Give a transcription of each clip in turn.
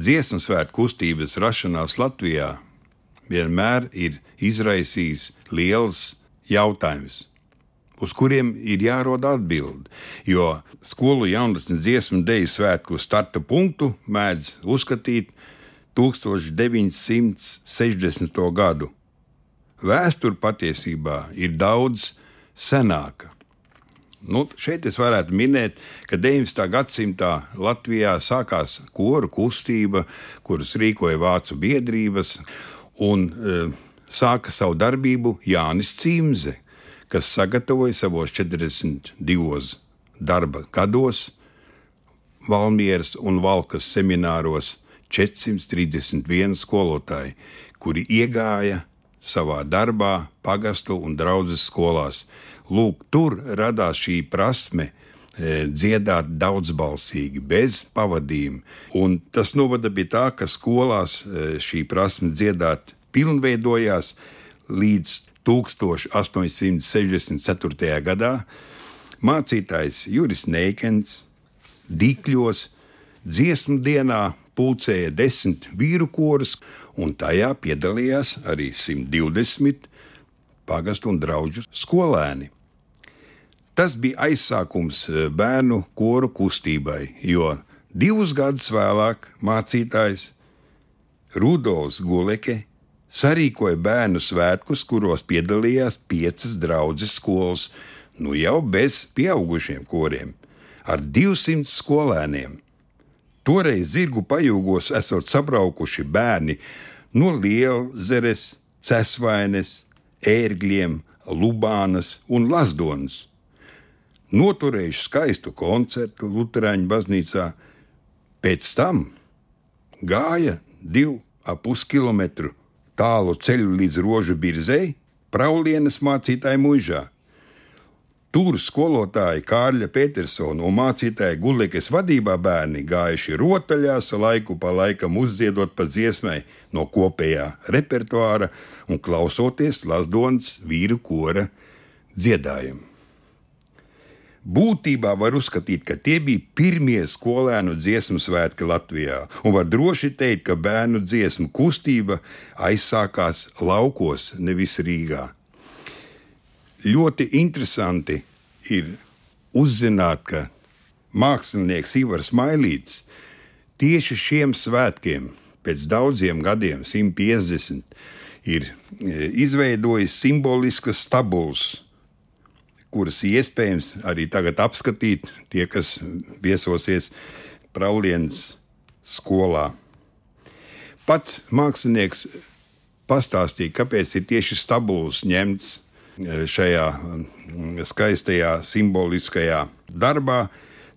dziesmu svētku kustības rašanās Latvijā vienmēr ir izraisījis liels jautājums, uz kuriem ir jārod atbildi. Jo skolu jaunatnes dziesmu deju svētku starta punktu mēdz uzskatīt 1960. gadu. Vēsture patiesībā ir daudz senāka. Nu, šeit es varētu minēt, ka 19. gadsimtā Latvijā sākās koru kustība, kuras rīkoja vācu biedrības, un e, sāka savu darbību Jānis Cimze, kas sagatavoja savos 42 darba gados Valmieras un Valkas semināros 431 skolotāji, kuri iegāja savā darbā, pagastu un draugu skolās. Lūk, tur radās šī prasme e, dziedāt daudzbalsīgi, bez pavadījuma. Un tas novada pie tā, ka skolās e, šī prasme dziedāt pilnveidojās līdz 1864. gadā. Mācītājs Juris Neikens Dīkļos dziesmu dienā pulcēja desmit vīru korus, un tajā piedalījās arī 120 pagastu un draugu skolēni. Tas bija aizsākums eh, bērnu koru kustībai, jo divus gadus vēlāk mācītājs Rudolfs Guleke sarīkoja bērnu svētkus, kuros piedalījās piecas draudzes skolas, nu jau bez pieaugušiem koriem, ar 200 skolēniem. Toreiz zirgu pajūgos esot sabraukuši bērni no Lielzeres, Cesvainas, Ērgļiem, Lubānas un Lasdonas. Noturējuši skaistu koncertu Lutāņu baznīcā, pēc tam gāja divu ap puskilometru tālu ceļu līdz rožu birzei, Praulienas mācītāja mužā. Tur skolotāja Kārļa Petersona un mācītāja Gulēkas vadībā bērni gājuši rotaļās, laiku pa laikam uzdziedot pa dziesmai no kopējā repertuāra un klausoties Lasdons vīru kora dziedājumu. Būtībā var uzskatīt, ka tie bija pirmie skolēnu dziesmu svētki Latvijā, un var droši teikt, ka bērnu dziesmu kustība aizsākās laukos, nevis Rīgā. Ļoti interesanti ir uzzināt, ka mākslinieks Ivars Mailīts tieši šiem svētkiem, pēc daudziem gadiem, 150, ir e, izveidojis simboliskas tabulas kuras iespējams arī tagad apskatīt tie, kas viesosies Praulienas skolā. Pats mākslinieks pastāstīja, kāpēc ir tieši stabuls ņemts šajā mm, skaistajā, simboliskajā darbā.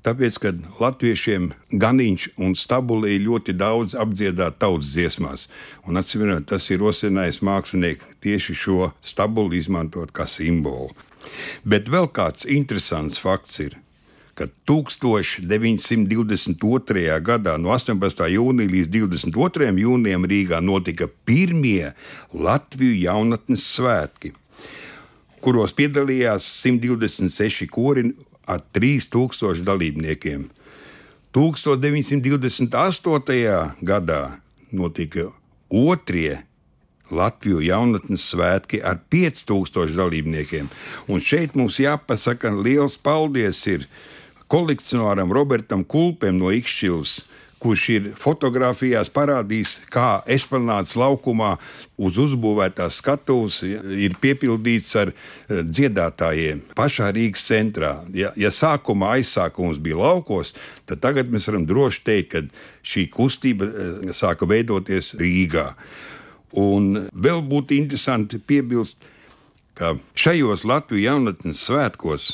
Tāpēc, kad latviešiem ganiņš un stabulī ļoti daudz apdziedāt tautas dziesmās, un atcīmredzot, tas ir rosinājis mākslinieku tieši šo stabuli izmantot kā simbolu. Bet vēl kāds interesants fakts ir, ka 1922. gadā, no 18. jūnija līdz 22. jūnijam Rīgā notika pirmie Latviju jaunatnes svētki, kuros piedalījās 126 kori ar 3000 dalībniekiem. 1928. gadā notika otrie Latviju jaunatnes svētki ar 5000 dalībniekiem. Un šeit mums jāpasaka liels paldies kolekcionāram Robertam Kulpem no Ikšķils, kurš ir fotografijās parādījis, kā esplanāts laukumā uz uzbūvētās skatuves ir piepildīts ar eh, dziedātājiem pašā Rīgas centrā. Ja, ja sākumā aizsākums bija laukos, tad tagad mēs varam droši teikt, ka šī kustība eh, sāka veidoties Rīgā. Un vēl būtu interesanti piebilst, ka šajos Latvijas jaunatnes svētkos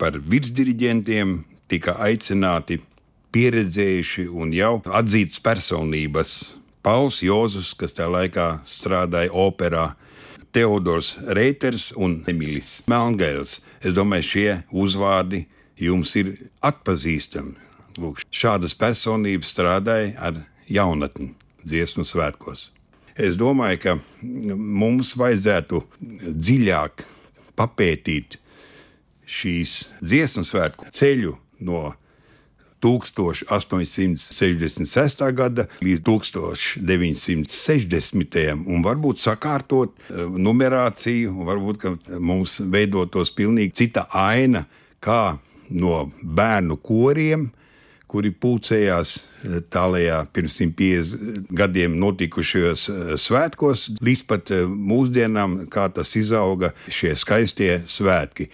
par virsdiriģentiem tika aicināti pieredzējuši un jau atzītas personības. Pauls Jozus, kas tajā laikā strādāja operā, Teodors Reiters un Emīlis Melngēls. Es domāju, šie uzvārdi jums ir atpazīstami. Lūk, šādas personības strādāja ar jaunatni dziesmu svētkos. Es domāju, ka mums vajadzētu dziļāk papētīt šīs dziesmu svētku ceļu no 1866. gada līdz 1960. un varbūt sakārtot eh, numerāciju, varbūt mums veidotos pilnīgi cita aina, kā no bērnu koriem kuri pulcējās eh, tālajā pirms 150 gadiem notikušajos eh, svētkos, līdz pat mūsdienām, kā tas izauga šie skaistie svētki.